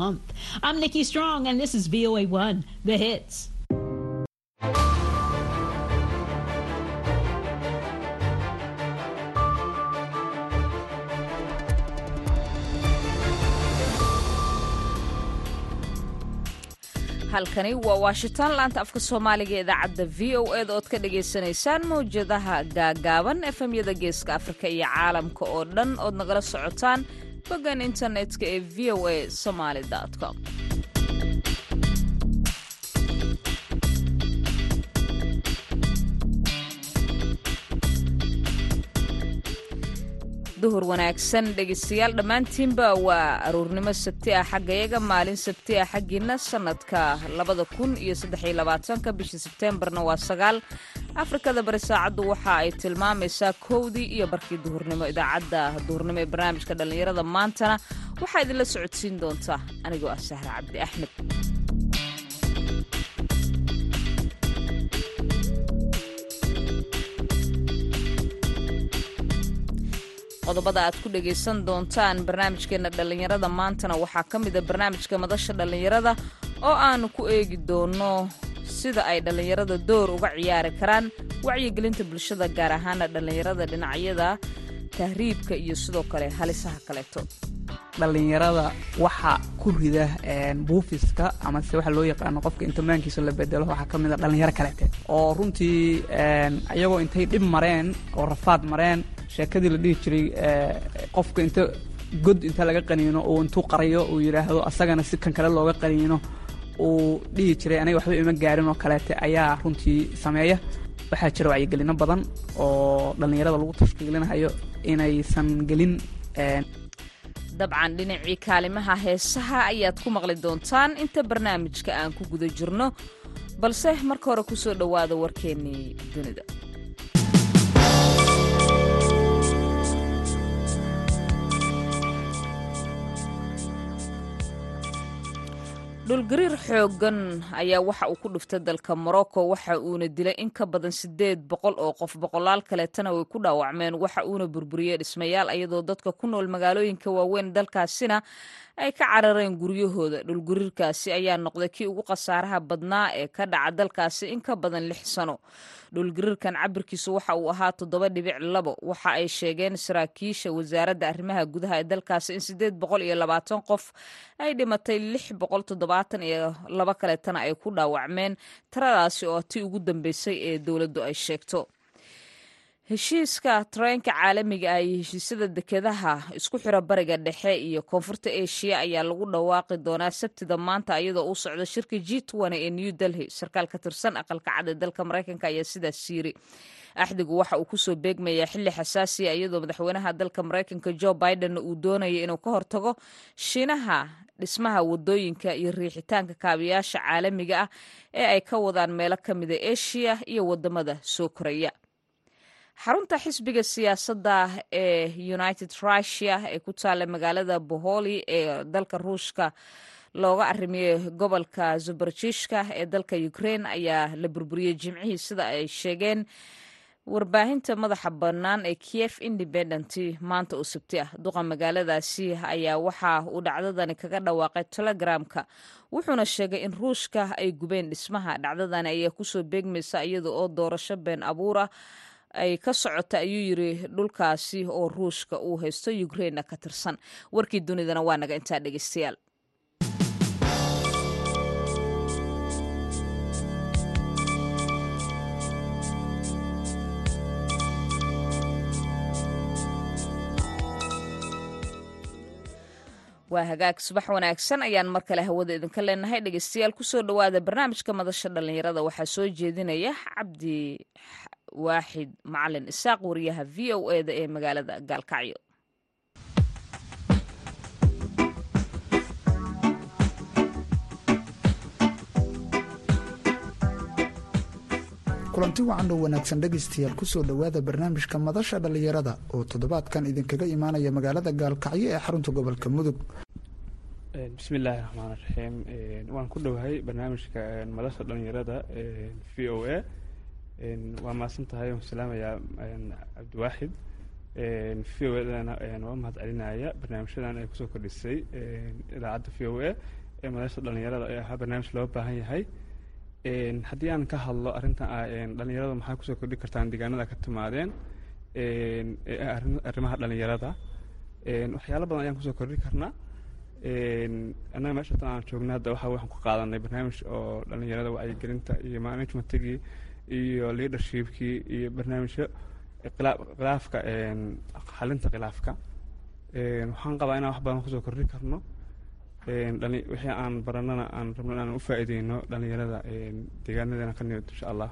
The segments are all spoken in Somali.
month. I'm Nikki Strong, and this is VOA1, The Hits. halkani waa washington laanta afka soomaaliga idaacadda v o eda ood ka dhagaysanaysaan mawjadaha gaagaaban efemyada geeska afrika iyo caalamka oo dhan ood nagala socotaan boggan internetka ee v o a somaali com. Duhur wanaagsan dhegaystayaal dhammaantiinba waa aruurnimo sabti ah xaggayaga maalin sabti ah xaggiina sannadka labada kun iyo saddexiyo labaatanka bishii sebteembarna waa sagaal afrikada bari saacaddu waxa ay tilmaamaysaa kowdii iyo barkii duhurnimo. Idaacadda duhurnimo ee barnaamijka dhallinyarada maantana waxaa idinla socodsiin doontaa. Anigoo ah sahre cabdi axmed. Qodobada aad ku dhagaysan doontaan barnaamijkeenna dhallinyarada maantana waxaa ka mida barnaamijka madasha dhallinyarada oo aanu ku eegi doono sida ay dhallinyarada door uga ciyaari karaan wacyigelinta bulshada gaar ahaana dhallinyarada dhinacyada tahriibka iyo sidoo kale halisaha kaleeto. Dhallinyarada waxa ku rida buufiska amase waxa loo yaqaano qofka intimaankiisa la bedelo waxaa ka mid a dhallinyaro kaleete oo runtii iyagoo intay dhib mareen oo rafaad mareen sheekadii la dhihi jiray qofka inta god inta laga qaniino uu intuu qarayo uu yidhaahdo asagana si kan kale looga qaniino uu dhihi jiray aniga waxba ima gaarin oo kaleete ayaa runtii sameeya. Waxaa jira wacyigelino badan oo dhallinyarada lagu tashkiilinayo inaysan gelin dabcan dhinacii kaalimaha heesaha ayaad ku maqli doontaan inta barnaamijka aan ku guda jirno balse marka hore ku soo dhowaada warkeennii dunida dhulgariir xooggan ayaa waxa uu ku dhuftay dalka morocco waxa uuna dilay in ka badan siddeed boqol oo qof boqolaal kaleetana way ku dhaawacmeen. Waxa uuna burburiyey dhismayaal iyadoo dadka ku nool magaalooyinka waaweyn dalkaasina ay ka carareen guryahooda. Dhulgariirkaasi ayaa noqday kii ugu khasaaraha badnaa ee ka dhaca dalkaasi in ka badan lix sano. Dhulgariirkan cabirkiisu waxa uu ahaa toddoba dhibic labo. Waxa ay sheegeen saraakiisha wasaaradda arrimaha gudaha ee dalkaasi in siddeed boqol iyo labaatan qof ay dhimatay lix boqol toddobaatan iyo laba kaleetana ay ku dhaawacmeen tiradaasi oo tii ugu dambeysay ee dowladdu ay sheegto heshiiska tareenka caalamiga ah iyo heshiisyada dekedaha isku xira bariga dhexe iyo koonfurta eshiya ayaa lagu dhawaaqi doonaa sabtida maanta iyadoo uu socdo shirka g ee new delhi. Sarkaal ka tirsan aqalka cad ee dalka maraykanka ayaa sidaas yiri axdigu waxa uu ku soo beegmayaa xili xasaasiya iyadoo madaxweynaha dalka maraykanka jo biden uu doonaya inuu ka hortago shiinaha dhismaha waddooyinka iyo riixitaanka kaabiyaasha caalamiga ah ee ay ka wadaan meelo ka mida eshiya iyo waddamada soo koraya xarunta xisbiga siyaasadda ee united russia ee ku taalla magaalada boholi ee dalka ruushka looga arrimiyey gobolka zubarjishka ee dalka ukraine ayaa la burburiyey jimcihii sida ay sheegeen. Warbaahinta madaxa bannaan ee kiev independent maanta oo sabti ah duqa magaaladaasi ayaa waxa uu dhacdadani kaga dhawaaqay telegramka wuxuuna sheegay in ruushka ay gubeen dhismaha. Dhacdadani ayaa ku soo beegmaysa iyada oo doorasho been abuura ay ka socota ayuu yiri dhulkaasi oo ruushka uu haysto ukrainna ka tirsan. Warkii dunidana waa naga intaa dhegeystayaal. Waa hagaag subax wanaagsan ayaan mar kale hawada idinka leenahay. Dhegeystayaal ku soo dhowaada barnaamijka madasha dhallinyarada waxaa soo jeedinaya cabdi waaxid macalin isaaq wariyaha v o e da ee magaalada gaalkacyo kulanti wacan oo wanaagsan dhegaystayaal ku soo dhowaada barnaamijka madasha dhallinyarada oo toddobaadkan idinkaga imaanaya magaalada gaalkacyo ee xarunta gobolka mudug. Bismi illaahi raxmaan raxiim waan ku dhowahay barnaamijka madasha dhallinyarada v o a waa mahadsan tahay waan salaamayaa cabdiwaaxid v o edana waa mahad celinaya. Barnaamijyadan ay ku soo kordhisay. Idaacadda v o a ee madasha dhalinyarada ee ahaa barnaamij loo baahan yahay. Haddii aan ka hadlo arrintan ah dhalinyarada maxaa ku soo kordhi kartaan deegaanada ka timaadeen? Arrimaha dhalinyarada waxyaalo badan ayaan ku soo kordhi karnaa. Annaga meesha tan aan joogna hadda waxa waxaan ku qaadanay barnaamij oo dhalinyarada wacyigelinta iyo managementigii iyo leadershipkii iyo barnaamijyo. Khilaafka xalinta khilaafka. Waxaan qabaa inaan wax badan ku soo kordhi karno. Wixii aan baranana aan rabno inaan u faa'iideyno dhalinyarada deegaanadeena ka nimid insha allah.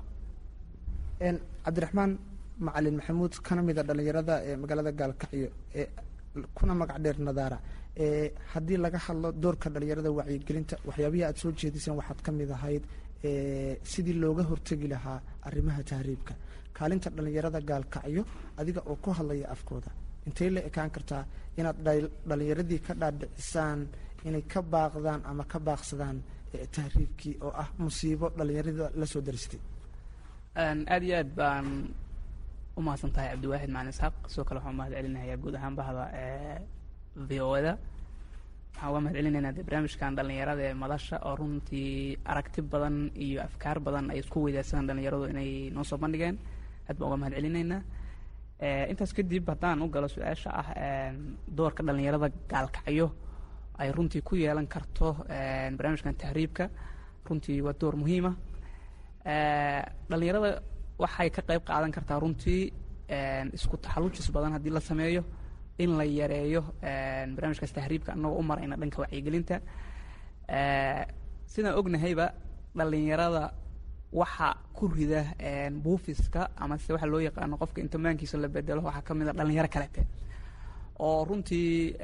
Cabdiraxmaan macalin maxamuud kana mida dhalinyarada ee magaalada gaalkacyo kuna magac dheer nadaara. Haddii laga hadlo doorka dhalinyarada wacyigelinta waxyaabihii aad soo jeediseen waxaad ka mid ahayd sidii looga hortegi lahaa arrimaha tahriibka. Kaalinta dhalinyarada gaalkacyo adiga oo ku hadlaya afkooda. Intay la ekaan kartaa inaad dhalinyaradii ka dhaadhicisaan inay ka baaqdaan ama ka baaqsadaan tahriibkii oo ah musiibo dhalinyarada la soo daristay? Aada iyo aad baan u mahadsan tahay cabdiwaaxid macalin isxaaq sidoo kale waxaan mahad celinayaa guud ahaan bahda v o da waxaan uga mahad celinaynaa dee barnaamijkan dhalinyarada ee madasha oo runtii aragti badan iyo afkaar badan ay isku weydaarsadaan dhalinyaradu inay noo soo bandhigeen. Aad baan uga mahad celinaynaa intaas kadib haddaan u galo su'aasha ah doorka dhalinyarada gaalkacyo ay runtii ku yeelan karto barnaamijkan tahriibka runtii waa door muhiima dhalinyarada waxay ka qayb qaadan kartaa runtii isku taxallujis badan haddii la sameeyo in la yareeyo barnaamijkaas tahriibka annagoo u marayna dhanka wacyigelinta. Sidaan ognahayba dhalinyarada waxa ku rida buufiska amase waxa loo yaqaano qofka intimaankiisa la bedelo waxaa ka mid a dhalinyaro kalete oo runtii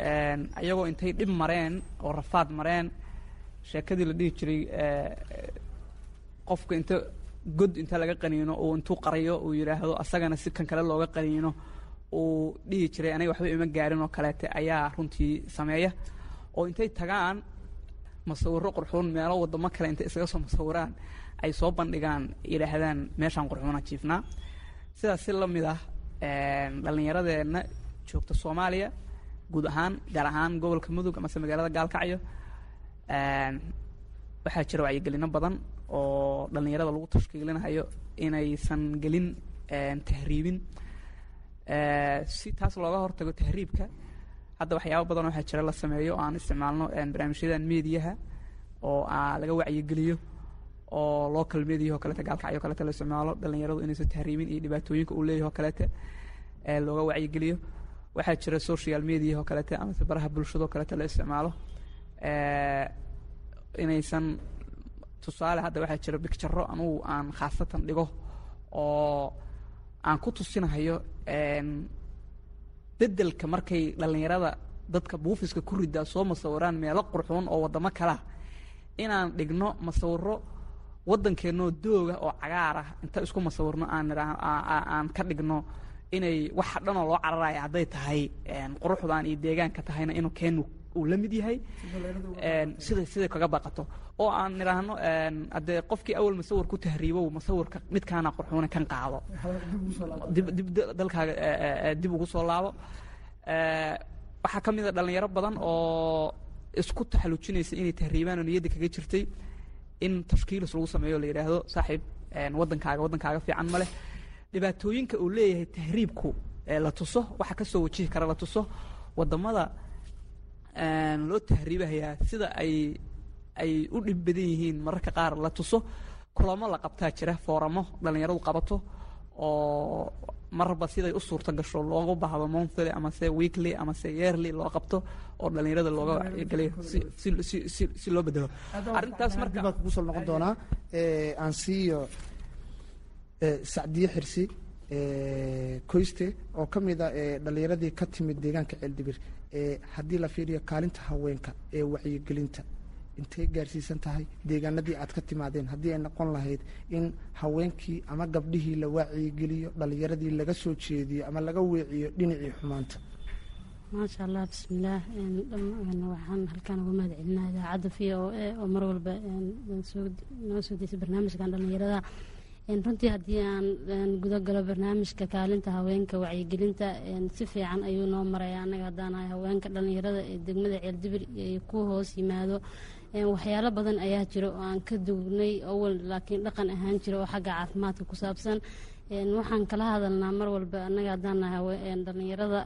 ayagoo intay dhib mareen oo rafaad mareen sheekadii la dhihi jiray qofka inta god inta laga qaniino uu intuu qarayo uu yidhaahdo asagana si kan kale looga qaniino uu dhihi jiray aniga waxba ima gaarin oo kaleete ayaa runtii sameeya. Oo intay tagaan masawiro qurxuun meelo wadamo kale intay isaga soo masawiraan ay soo bandhigaan yidhaahdaan meeshaan qurxuuna jiifnaa. Sidaas si la mid ah dhallinyaradeenna joogta soomaaliya guud ahaan gaar ahaan gobolka mudug amase magaalada gaalkacyo waxaa jira wacyigelino badan oo dhallinyarada lagu tashkiilinayo inaysan gelin tahriibin si taas looga hortago tahriibka hadda waxyaaba badan waxaa jira la sameeyo oo aan isticmaalno barnaamijyadan mediaha oo laga wacyigeliyo oo local mediaho kalete gaalkacyo kalete la isticmaalo dhalinyaradu inaysan tahriibin iyo dhibaatooyinka uu leeyaho kalete looga wacyigeliyo. Waxaa jira social mediaho kalete amase baraha bulshado kalete la isticmaalo inaysan tusaale hadda waxaa jira bicjaro anugu aan khaasatan dhigo oo aan ku tusinahayo bedelka markay dhallinyarada dadka buufiska ku ridaa soo masawiraan meelo qurxuun oo waddamo kalea inaan dhigno masawiro waddankeenoo dooga oo cagaar ah inta isku masawirno aan aan ka dhigno inay waxa dhanoo loo cararaya hadday tahay quruxdaan iyo deegaanka tahayna inuu keenu uu la mid yahay sida siday kaga baqato. Oo aan nidhaahno haddee qofkii awal masawir ku tahriibow masawirka midkaana qurxuuna kan qaado. Dib dib dalkaaga dib ugu soo laabo. Waxaa ka mid a dhallinyaro badan oo isku taxallujinaysa inay tahriibaan oo niyadda kaga jirtay in tashkiilis lagu sameeyo la yidhaahdo saaxiib waddankaaga waddankaaga fiican ma leh dhibaatooyinka uu leeyahay tahriibku la tuso waxa ka soo wajihi kara la tuso waddamada loo tahriibahayaa sida ay ay u dhib badan yihiin mararka qaar la tuso. Kulamo la qabtaa jira fooramo dhallinyaradu qabato oo marba siday u suurto gasho loogu baahdo monthly amase weekly amase yearly loo qabto oo dhallinyarada looga wacyigeliyo si si si loo bedelo arrintaas marka kugu soo noqon doonaa aan siiyo sacdiye xirsi koyste oo ka mid a dhallinyaradii ka timid deegaanka ceeldibir haddii la fiiriyo kaalinta haweenka ee wacyigelinta. Intay gaarsiisan tahay deegaanadii aad ka timaadeen? Haddii ay noqon lahayd in haweenkii ama gabdhihii la wacyigeliyo dhallinyaradii laga soo jeediyo ama laga weeciyo dhinacii xumaanta? Maasha allah bismillaah waxaan halkaan uga mahad celinaa idaacadda v o a oo mar walba noo soo deysay barnaamijkan dhallinyarada runtii haddii aan gudagalo barnaamijka kaalinta haweenka wacyigelinta si fiican ayuu noo maraya annaga haddaanahay haweenka dhallinyarada ee degmada ceeldibir ku hoos yimaado waxyaalo badan ayaa jira oo aan ka dugnay awal laakiin dhaqan ahaan jira oo xagga caafimaadka ku saabsan. Waxaan kala hadalnaa mar walba annaga haddaanahay dhallinyarada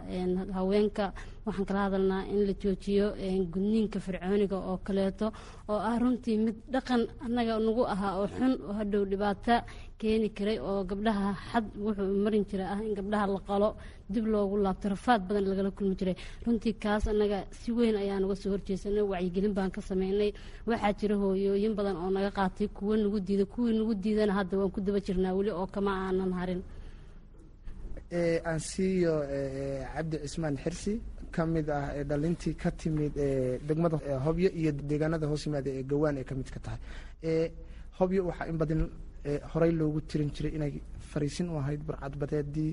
haweenka waxaan kala hadalnaa in la joojiyo gudniinka fircooniga oo kaleeto oo ah runtii mid dhaqan annaga nagu ahaa oo xun oo hadhow dhibaato keeni karay oo gabdhaha xad wuxuu marin jira ah in gabdhaha la qalo dib loogu laabto rafaad badan lagala kulmi jiray. Runtii kaas annaga si weyn ayaan uga soo horjeesanay wacyigelin baan ka sameynay waxaa jira hooyooyin badan oo naga qaatay kuwo nagu diida kuwii nagu diidana hadda waan ku daba jirnaa weli oo kama aanan harin. Aan siiyo cabdi cismaan xirsi ka mid ah dhalintii ka timid degmada hobyo iyo deegaanada hoos yimaada ee gawaan ay ka mid ka tahay. Hobyo waxaa in badan horey loogu tirin jiray inay fariisin u ahayd burcadbadeedii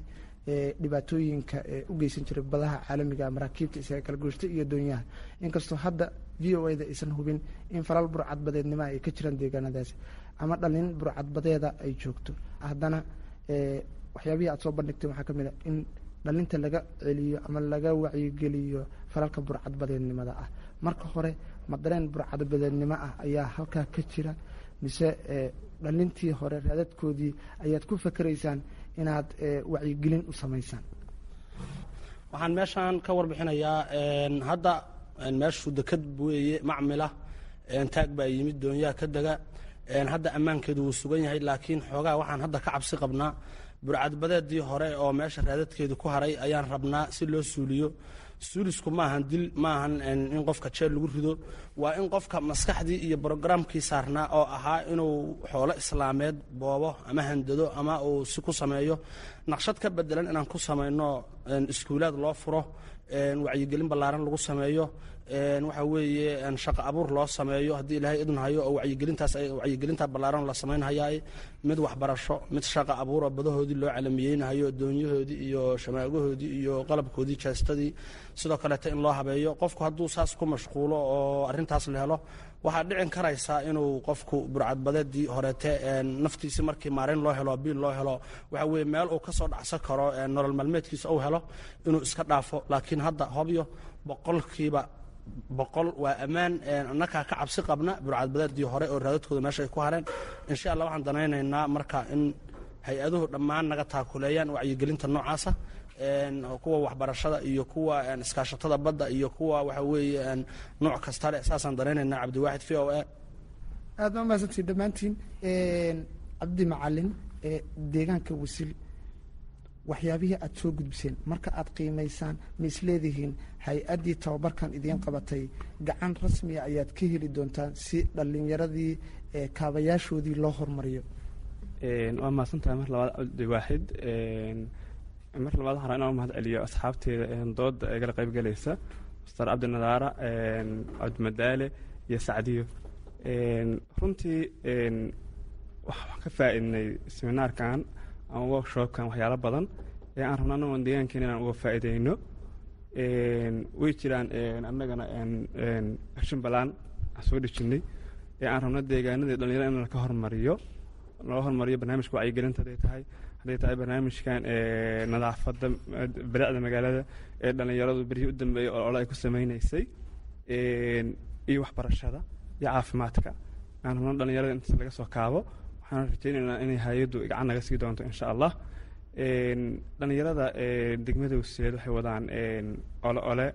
dhibaatooyinka u geysan jiray badaha caalamiga maraakiibta isaga kala gooshta iyo doonyaha. Inkastoo hadda v o a da aysan hubin in falal burcadbadeednima ay ka jiraan deegaanadaasi ama dhalin burcadbadeeda ay joogto. Haddana waxyaabihii aad soo bandhigtay waxaa ka mid a in dhalinta laga celiyo ama laga wacyigeliyo falalka burcadbadeednimada ah. Marka hore ma dareen burcadbadeednimo ah ayaa halkaa ka jira mise dhalintii hore raadadkoodii ayaad ku fakeraysaan inaad wacyigelin u samaysaan. Waxaan meeshaan ka warbixinayaa hadda meeshu deked weeye macmila taag baa yimid doonyaha ka dega. Hadda ammaankeedu wuu sugan yahay laakiin xoogaa waxaan hadda ka cabsi qabnaa burcadbadeedii hore oo meesha raadadkeedu ku haray ayaan rabnaa si loo suuliyo. Suulisku maahan dil maahan in qofka jeel lagu rido. Waa in qofka maskaxdii iyo brogramkii saarnaa oo ahaa inuu xoolo islaameed boobo ama handado ama uu si ku sameeyo. Naqshad ka bedelan inaan ku samayno iskuulaad loo furo. Wacyigelin ballaaran lagu sameeyo waxa weeye shaqo abuur loo sameeyo haddii ilaahay idin hayo oo wacyigelintaas wacyigelinta ballaaran la samaynhayaa mid waxbarasho mid shaqo abuuro badahoodii loo calamiyeynahayo doonyahoodii iyo shamaagahoodii iyo qalabkoodii jeestadii sidoo kaleeta in loo habeeyo qofku hadduu saas ku mashquulo oo arrintaas la helo waxaa dhicin karaysaa inuu qofku burcadbadeedii horeete naftiisi markii maarayn loo helo biil loo helo waxa weye meel uu ka soo dhacsan karo nolol maalmeedkiisa uu helo inuu iska dhaafo. Laakiin hadda hobyo boqolkiiba boqol waa ammaan annakaa ka cabsi qabna burcadbadeedii hore oo raadadkooda meesha ay ku hareen. Insha allah waxaan danaynaynaa marka in hay'aduhu dhammaan naga taakuleeyaan wacyigelinta noocaasa kuwa waxbarashada iyo kuwa iskaashatada badda iyo kuwa waxa weeye nooc kasta leh. Saasaan danaynaynaa cabdiwaaxid v o a aad ma mahadsantiin dhammaantiin cabdi macalin deegaanka wasil waxyaabihii aad soo gudbiseen marka aad qiimaysaan ma isleedihiin hay'addii tababarkan idiin qabatay gacan rasmiga ayaad ka heli doontaan si dhallinyaradii kaabayaashoodii loo hormariyo. Waa mahadsantahay mar labaad cabdiwaaxid mar labaad waxaan rabaa inaan u mahad celiyo asxaabteeda dooda ee kala qaybgalaysa. Mastar cabdi nadaara cabdimadaale iyo sacdiyo. Runtii waxaan ka faa'iidnay seminaarkan ama workshopkan waxyaalo badan ee aan rabno anagoon deegaankeena inaan uga faa'iideyno way jiraan annagana action balaan aan soo dhejinnay ee aan rabno deegaanadii dhalinyarada in laka hormariyo. Loo hormariyo barnaamijka wacyigelinta tahay hadday tahay barnaamijkan nadaafadda bilicda magaalada ee dhallinyaradu beryihii u dambeeyey oo ay ku sameynaysay iyo waxbarashada iyo caafimaadka. Aan rabno dhalinyarada intaas laga soo kaabo waxaan rajaynaynaa inay hay'addu gacan naga sii doonto insha allah. Dhallinyarada degmada wasiireed waxay wadaan ole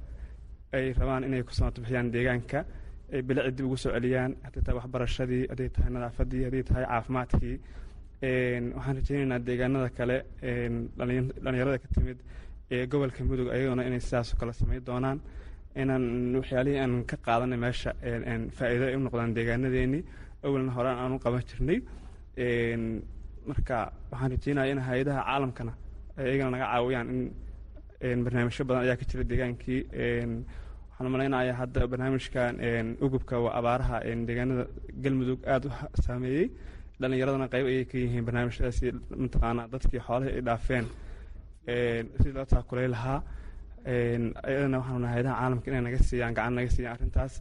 ay rabaan inay ku samato bixiyaan deegaanka ay bilicda dib ugu soo celiyaan hadday tahay waxbarashadii hadday tahay nadaafadii hadday tahay caafimaadkii. Waxaan rajaynaynaa deegaanada kale dhallinyarada ka timid ee gobolka mudug ayaguna inay sidaasoo kale samayn doonaan. Inaan waxyaalihii aan ka qaadanay meesha faa'iido ay u noqdaan deegaanadeennii awalna horaan aan u qaban jirnay marka waxaan rajeynaya in hay'adaha caalamkana ay iyagana naga caawiyaan in barnaamijyo badan ayaa ka jira deegaankii. Waxaan malaynayaa hadda barnaamijkan ugubka waa abaaraha deegaanada galmudug aada u saameeyey. Dhallinyaradana qayb ayay ka yihiin barnaamijyadaasi mataqaanaa dadkii xoolihii ay dhaafeen. Sidii loo taakulay lahaa. Ayadana waxaan hay'adaha caalamka inay naga siiyaan gacan naga siiyaan arrintaas.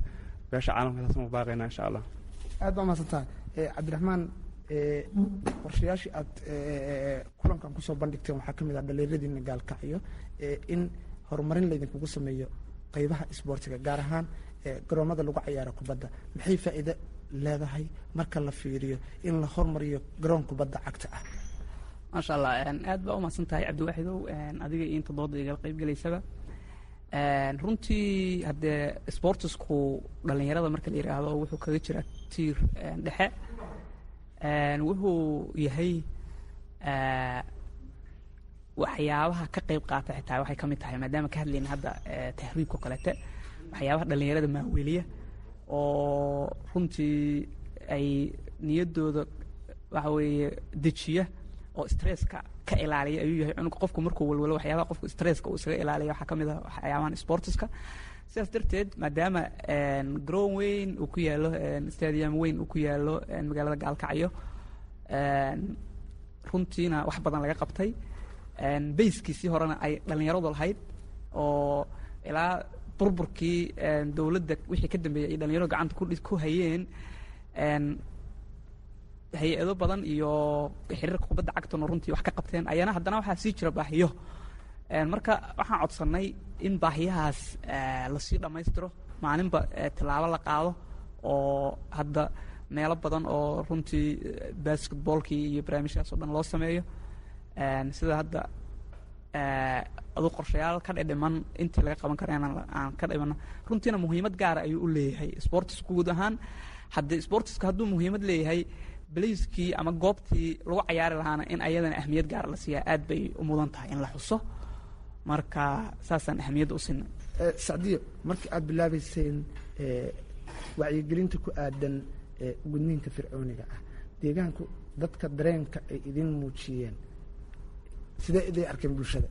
Beesha caalamka ma baaqaynaa insha allah. Aad baa mahadsantaha cabdiraxmaan qorshayaashii aad kulankan ku soo bandhigteen waxaa ka mid ah dhalinyaradiina gaalkacyo in horumarin laydinkugu sameeyo qeybaha isboortiga gaar ahaan garoomada lagu cayaaro kubadda. Maxay faa'iido leedahay marka la fiiriyo in la hormariyo garoon kubadda cagta ah? Maasha allah aad baa umahadsan tahay cabdiwaaxidow adiga iyo inta dooda igala qayb gelaysaba runtii haddee sportisku dhalinyarada marka la yidhaahdo wuxuu kaga jiraa tiir dhexe wuxuu yahay waxyaabaha ka qayb qaata xitaa waxay ka mid tahay maadaama ka hadlayna hadda tahriibka o kalete waxyaabaha dhalinyarada maaweliya oo runtii ay niyaddooda waxa weeye dejiya oo stresska ka ilaaliya ayuu yahay cunuga qofku markuu walwalo waxyaabaha qofku stresska uu isaga ilaaliya waxaa ka mid ah waxyaabahan sportiska sidaas darteed maadaama garoon weyn uu ku yaalo stadium weyn uu ku yaalo magaalada gaalkacyo runtiina wax badan laga qabtay. Bayskiisii horena ay dhalinyaradu lahayd oo ilaa burburkii dowladda wixii ka dambeeyay ay dhalinyaradu gacanta ku hayeen hay'ado badan iyo xiriirka kubadda cagtuna runtii wax ka qabteen. Ayana haddana waxaa sii jira baahiyo marka waxaan codsannay in baahiyahaas la sii dhammaystiro maalinba tilaabo la qaado oo hadda meelo badan oo runtii basketboolkii iyo barnaamijkaas oo dhan loo sameeyo. Sida hadda adu qorshayaal ka dhidhiman intii laga qaban kara aan ka dhimano runtiina muhiimad gaara ayuu u leeyahay. Sportisku guud ahaan haddii sportiska hadduu muhiimad leeyahay baliiskii ama goobtii lagu cayaari lahaana in ayadana ahmiyad gaara la siiyaa aad bay u mudan tahay in la xuso marka saasaan ahmiyadda u sinay sacdiyo markii aada bilaabayseen wacyigelinta ku aadan gudniinka fircooniga ah deegaanku dadka dareenka ay idin muujiyeen sidee iday arkeen bulshada?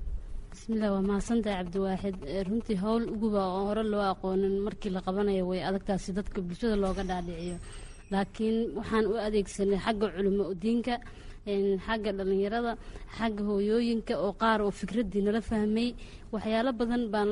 Bismillaah waa mahadsantahay cabdiwaaxid runtii howl uguba oo hore loo aqoonin markii la qabanayo way adagtaasi dadka bulshada looga dhaadhiciyo. Laakiin waxaan u adeegsanay xagga culimo diinka xagga dhallinyarada xagga hooyooyinka oo qaar oo fikraddii nala fahmay waxyaalo badan baan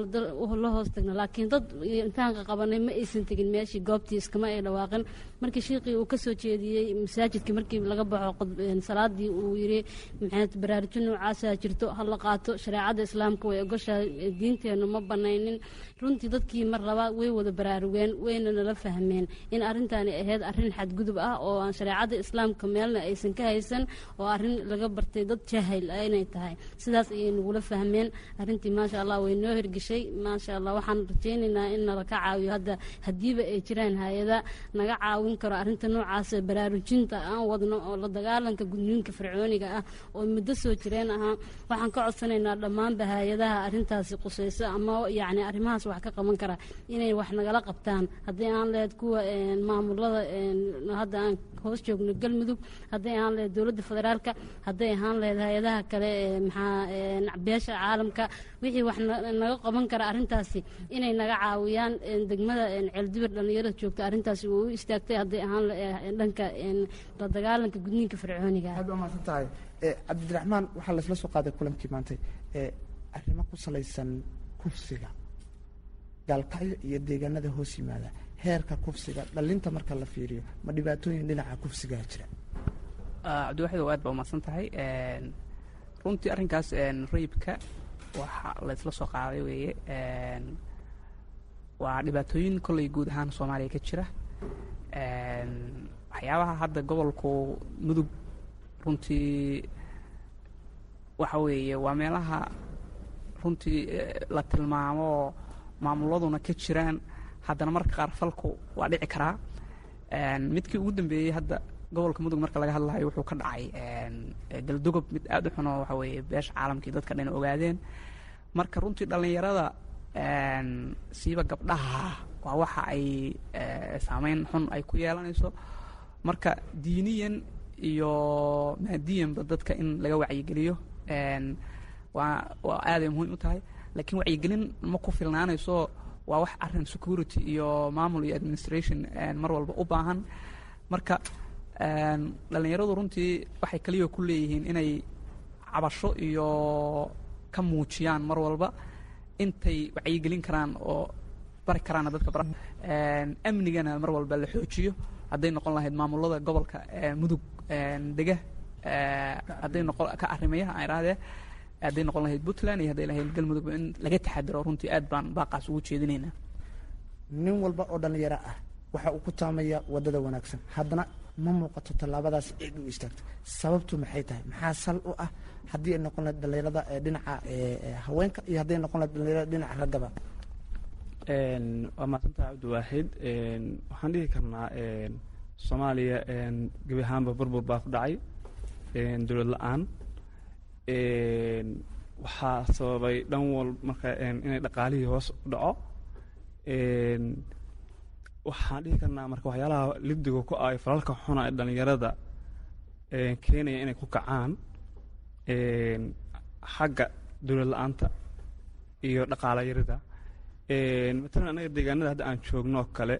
la hoos tagna laakiin dad imtixaanka qabanay ma aysan tegin meeshii goobtii iskama ay dhawaaqin. Markii shiiqii uu ka jeediyey masaajidkii markii laga baxo salaadii uu yiri maxayd baraarujin noocaasaa jirto ha la qaato shareecada islaamka way ogoshahay diinteennu ma banaynin. Runtii dadkii mar labaad way wada baraarugeen wayna nala fahmeen in arrintaani ahayd arrin xadgudub ah oo aan shareecada islaamka meelna aysan ka haysan oo arrin laga bartay dad jahil inay tahay. Sidaas ayay nagula fahmeen arrintii maasha allah way noo hirgeshay maasha allah waxaan rajaynaynaa in nala caawiyo hadda haddiiba ay jiraan hay'ada. Naga caawin karo arrinta noocaas baraarujinta aan wadno oo la dagaalanka gudniinka fircooniga ah oo muddo soo jireen ahaa. Waxaan ka codsanaynaa dhammaanba hay'adaha arrintaasi qusayso ama yacni arrimahaas wax ka qaban kara inay wax nagala qabtaan. Haddii aan lehed kuwa maamulada hadda aan hoos joogno galmudug hadday ahaan lehed dowladda federaalka hadday ahaan lehed hay'adaha kale maxaa beesha caalamka wixii wax naga qaban kara arrintaasi inay naga caawiyaan degmada ceeldibir dhallinyarada joogta arrintaasi way u istaagtay hadday ahaan dhanka la dagaalanka gudniinka fircooniga. Aad baa mahadsan tahay. Cabdiraxmaan waxaa laisla soo qaaday kulankii maantay. Arrimo ku salaysan kufsiga gaalkacyo iyo deegaanada hoos yimaada heerka kufsiga dhalinta marka la fiiriyo ma dhibaatooyin dhinaca kufsigaa jira. Cabdiwaxid aad baa umahadsan tahay runtii arrinkaas rayibka waxa laysla soo qaaday weeye waa dhibaatooyin kolley guud ahaan soomaaliya ka jira. Waxyaabaha hadda gobolku mudug runtii waxa weeye waa meelaha runtii la tilmaamo maamuladuna ka jiraan. Haddana marka qaar falku waa dhici karaa. Midkii ugu dambeeyey hadda gobolka mudug marka laga hadlayo wuxuu ka dhacay galdogob mid aada u xunoo waxa weeye beesha caalamkii dadka dhan ogaadeen. Marka runtii dhallinyarada siiba gabdhaha waa waxa ay saameyn xun ay ku yeelanayso. Marka diiniyan iyo maadiyanba dadka in laga wacyigeliyo waa waa aaday muhiim u tahay. Laakiin wacyigelin ma ku filnaanayso waa wax arrin security iyo maamul iyo administration mar walba u baahan. Marka dhallinyaradu runtii waxay kaliya ku leeyihiin inay cabasho iyo ka muujiyaan mar walba intay wacyigelin karaan oo bari karaana dadka amnigana mar walba la xoojiyo. Hadday noqon lahayd maamulada gobolka mudug dega hadday noqon ka arrimaya aan idhaahdee hadday noqon lahayd puntland iyo hadday lahayd galmudugba in laga taxadiro runtii aad baan baaqaas ugu jeedinaynaa nin walba oo dhallinyaro ah waxa uu ku taamaya waddada wanaagsan. Haddana ma muuqato tallaabadaas cid u istaagto. Sababtu maxay tahay? Maxaa sal u ah haddii ay noqon lahayd dhallinyarada dhinaca haweenka iyo hadday noqon lahayd dhallinyarada dhinaca raggaba waa mahadsantaha cabdiwaaxid waxaan dhihi karnaa soomaaliya gebi ahaanba burbur baa ku dhacay. Dowlad la'aan. Waxaa sababay dhan wal marka inay dhaqaalihii hoos u dhaco waxaan dhihi karnaa marka waxyaalaha lidiga ku ay falalka xuna ee dhallinyarada keenaya inay ku kacaan xagga dowlad la'aanta iyo dhaqaala yarida. Matalan anaga deegaanada hadda aan joogno oo kale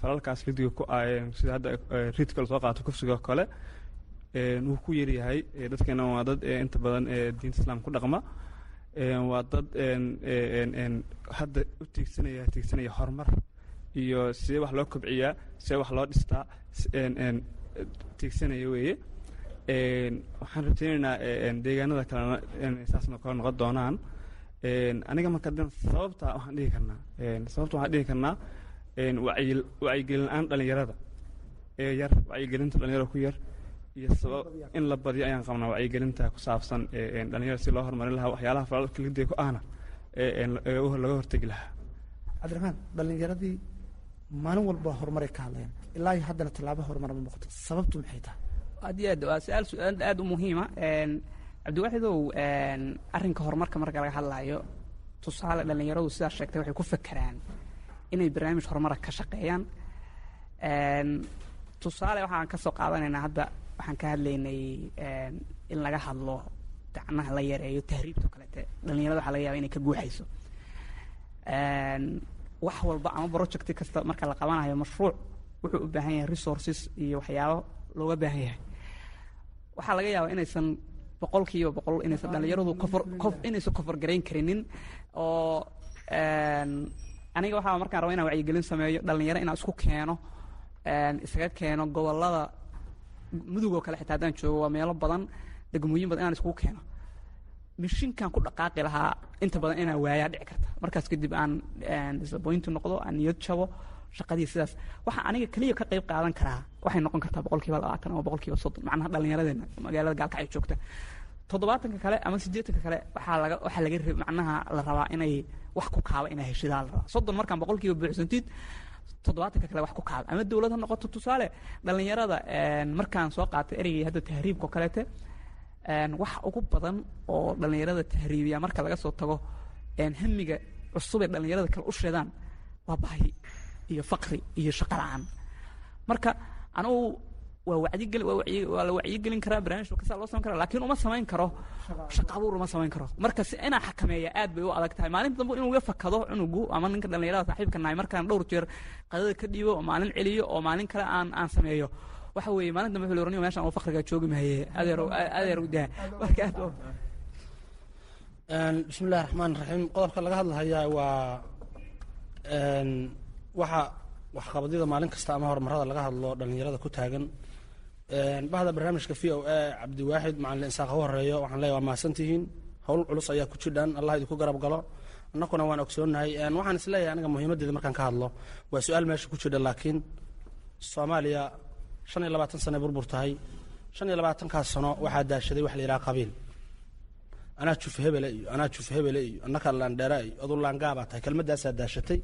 falalkaas lidiga ku ay sida hadda riidka la soo qaato kufsiga oo kale wuu ku yaryahay dadkeena waa dad inta badan diinta islaamka ku dhaqma. Waa dad hadda u tiigsanaya tiigsanaya horumar iyo sidee wax loo kobciyaa sidee wax loo dhistaa tiigsanaya weeye. Waxaan rabteynaynaa deegaanada kalena inay saasna kala noqon doonaan. Aniga marka sababta waxaan dhihi karnaa sababta waxaan dhihi karnaa wacyi wacyigelin la'aan dhallinyarada ee yar wacyigelinta dhalinyarada ku yar iyo sabab in la badiyo ayaan qabnaa wacyigelinta ku saabsan dhalinyarada si loo horumarin lahaa waxyaalaha falalka lidiga ku ahna laga hortegi lahaa. Cabdiraxmaan dhallinyaradii maalin walba horumaray ka hadlayaan ilaa iyo haddana tallaabo horumar ma muuqato. Sababtu maxay tahay? Aad iyo aad waa su'aal su'aal aad u muhiima cabdiwaaxidow arrinka horumarka marka laga hadlaayo tusaale dhallinyaradu sidaa sheegtay waxay ku fakeraan inay barnaamij horumara ka shaqeeyaan. Tusaale waxaan ka soo qaadanaynaa hadda waxaan ka hadlaynay in laga hadlo gacnaha la yareeyo tahriibto kaleete dhallinyarada waxaa laga yaba inay ka guuxayso wax walba ama projecti kasta marka la qabanayo mashruuc wuxuu u baahan yahay resources iyo waxyaabo looga baahan yahay. Waxaa laga yaabaa inaysan boqol kiiba boqol. inaysan dhallinyaradu kofar kof inaysan kofar garayn karinin oo aniga waxaa markaan raba inaan wacyigelin sameeyo dhallinyaro inaan isku keeno isaga keeno gobollada mudug oo kale xitaa haddaan joogo waa meelo badan degmooyin badan inaan iskugu keeno mishinkan ku dhaqaaqi lahaa inta badan inaan waayaa dhici karta. Markaas kadib aan disappointi noqdo aan niyad jabo shaqadii sidaas. Waxaa aniga keliya ka qayb qaadan karaa waxay noqon kartaa boqol labaatan ama boqol soddon macnaha dhallinyaradeena magaalada gaalkacyo joogta. Toddobaatanka kale ama siddeetanka kale waxaa laga waxaa laga macnaha la rabaa inay wax ku kaaba inay heshidaa la rabaa. Soddon markaan boqol buuxsantid toddobaatanka kale wax ku kaaba ama dowlad ha noqoto tusaale dhallinyarada markaan soo qaatay ereygii hadda tahriibka oo kaleete wax ugu badan oo dhallinyarada tahriibiya marka laga soo tago hamiga cusub ee dhallinyarada kale u sheedaan waa baahi iyo faqri iyo shaqo la'aan. Marka anugu waa wacyigeli waa la wacyigelin karaa barnaamij kasta loo samayn karaa laakiin uma samayn karo shaqo abuur uma samayn karo. Marka si inaa xakameeya aad bay u adag tahay. Maalinta dambe inuu iga fakado cunugu ama ninka dhallinyarada saaxiibka nahay markaan dhowr jeer qadada ka dhiibo oo maalin celiyo oo maalin kale aan aan sameeyo waxa weeye maalin dambe wuxuu oranayo meeshaan uu fakriga joogi mahaye adeer adeer u daa marka aad bismi illahi raxmaan raxiim qodobka laga hadlahayaa waa waxa waxqabadyada maalin kasta ama horumarada laga hadlo dhallinyarada ku taagan. Bahda barnaamijka v o a cabdiwaaxid macalin insaaq u horeeyo waxaan leeyahay waa mahadsantihiin howl culus ayaa ku jidhaan allah idinku garab galo. Annakuna waan ogsoonnahay. Waxaan is leeyahay aniga muhiimaddeeda markaan ka hadlo. Waa su'aal meesha ku jidha laakiin soomaaliya shan iyo labaatan sane burbur tahay. shan iyo labaatankaas sano waxaa daashaday wax la yidhaha qabiil. anaa juf iyo anaa juf iyo annaka laandheera iyo adu laangaabaa tahay. kelmaddaasaa daashatay.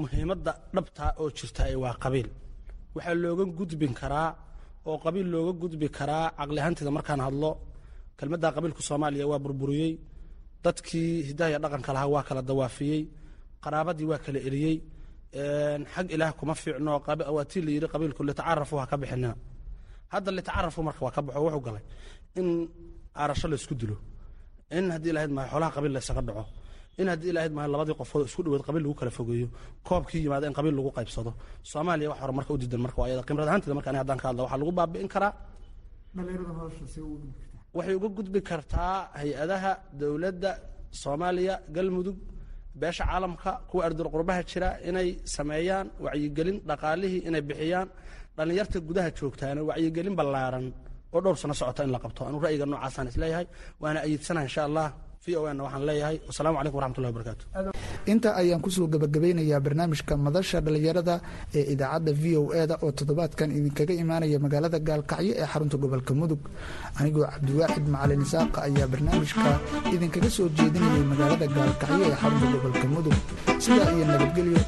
muhiimadda dhabtaa oo jirta waa qabiil. waxaa looga gudbin karaa oo qabiil looga gudbi karaa caqli ahaanteeda markaan hadlo kelmadda qabiilku soomaaliya waa burburiyey. dadkii hidaha iyo dhaqanka lahaa waa kala dawaafiyey. qaraabadii waa kala eriyey xag ilaah kuma fiicno waa tii la yidhi qabiilku litacarafu ha ka bixinina hadda litacarafu marka waa ka baxo wuxuu galay in aarasho la isku dilo in haddii ilahayd mahay xoolaha qabiil la ysaga dhaco in haddii ilahayd mahay labadii qofood isku dhaweed qabiil lagu kala fogeeyo koobkii yimaada in qabiil lagu qaybsado. Soomaaliya wax horumarka u diidan marka waa iyada qimrad ahaanteeda marka ani haddaan ka hadla waxaa lagu baabi'in karaa waxay uga gudbi kartaa hay'adaha dowladda soomaaliya galmudug beesha caalamka kuwa ardul qurbaha jira inay sameeyaan wacyigelin dhaqaalihii inay bixiyaan dhallinyarta gudaha joogtaana wacyigelin ballaaran oo dhowr sano socota in la qabto. Anuu ra'yiga noocaasaan is leeyahay waana ayidsana insha allah v o n waxaan leeyahay. Wasalaamu calaykum waraxmatullahi wabarakaatu inta ayaan ku soo gabagabeynayaa barnaamijka madasha dhallinyarada ee idaacadda v o e da oo toddobaadkan idinkaga imaanaya magaalada gaalkacyo ee xarunta gobolka mudug. Anigoo cabdiwaaxid macalin isaaqa ayaa barnaamijka idinkaga soo jeedinayay magaalada gaalkacyo ee xarunta gobolka mudug. Sidaa iyo nabadgelyo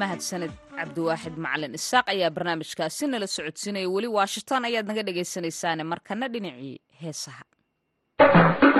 mahadsaned cabdiwaaxid macalin isaaq ayaa barnaamijkaasi nala socodsiinaya weli washington ayaad naga dhegaysanaysaane markana dhinacii heesaha Thank you.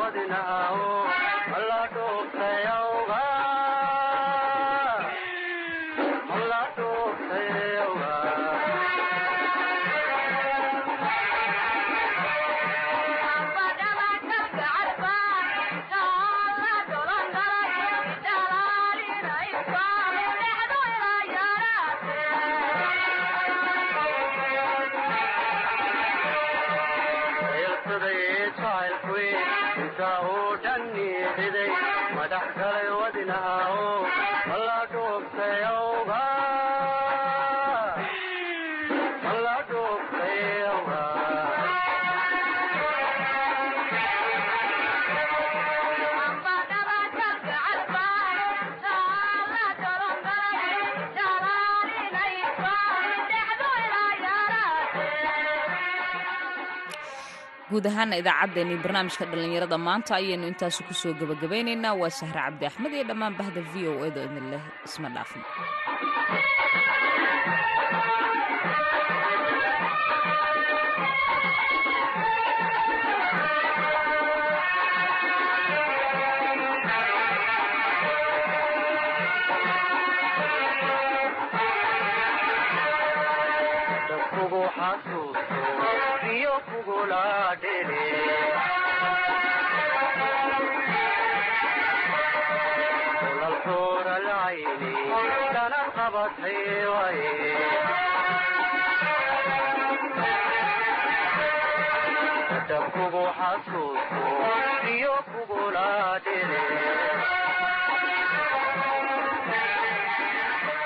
wadina aho guud ahaana idaacaddeenii barnaamijka dhallinyarada maanta ayaynu intaasi ku soo gebagabaynaynaa waa sahre cabdi axmed iyo dhammaan bahda v o edo idin leh isma dhaafno dhere kugu xasuusto iyo kugula dhire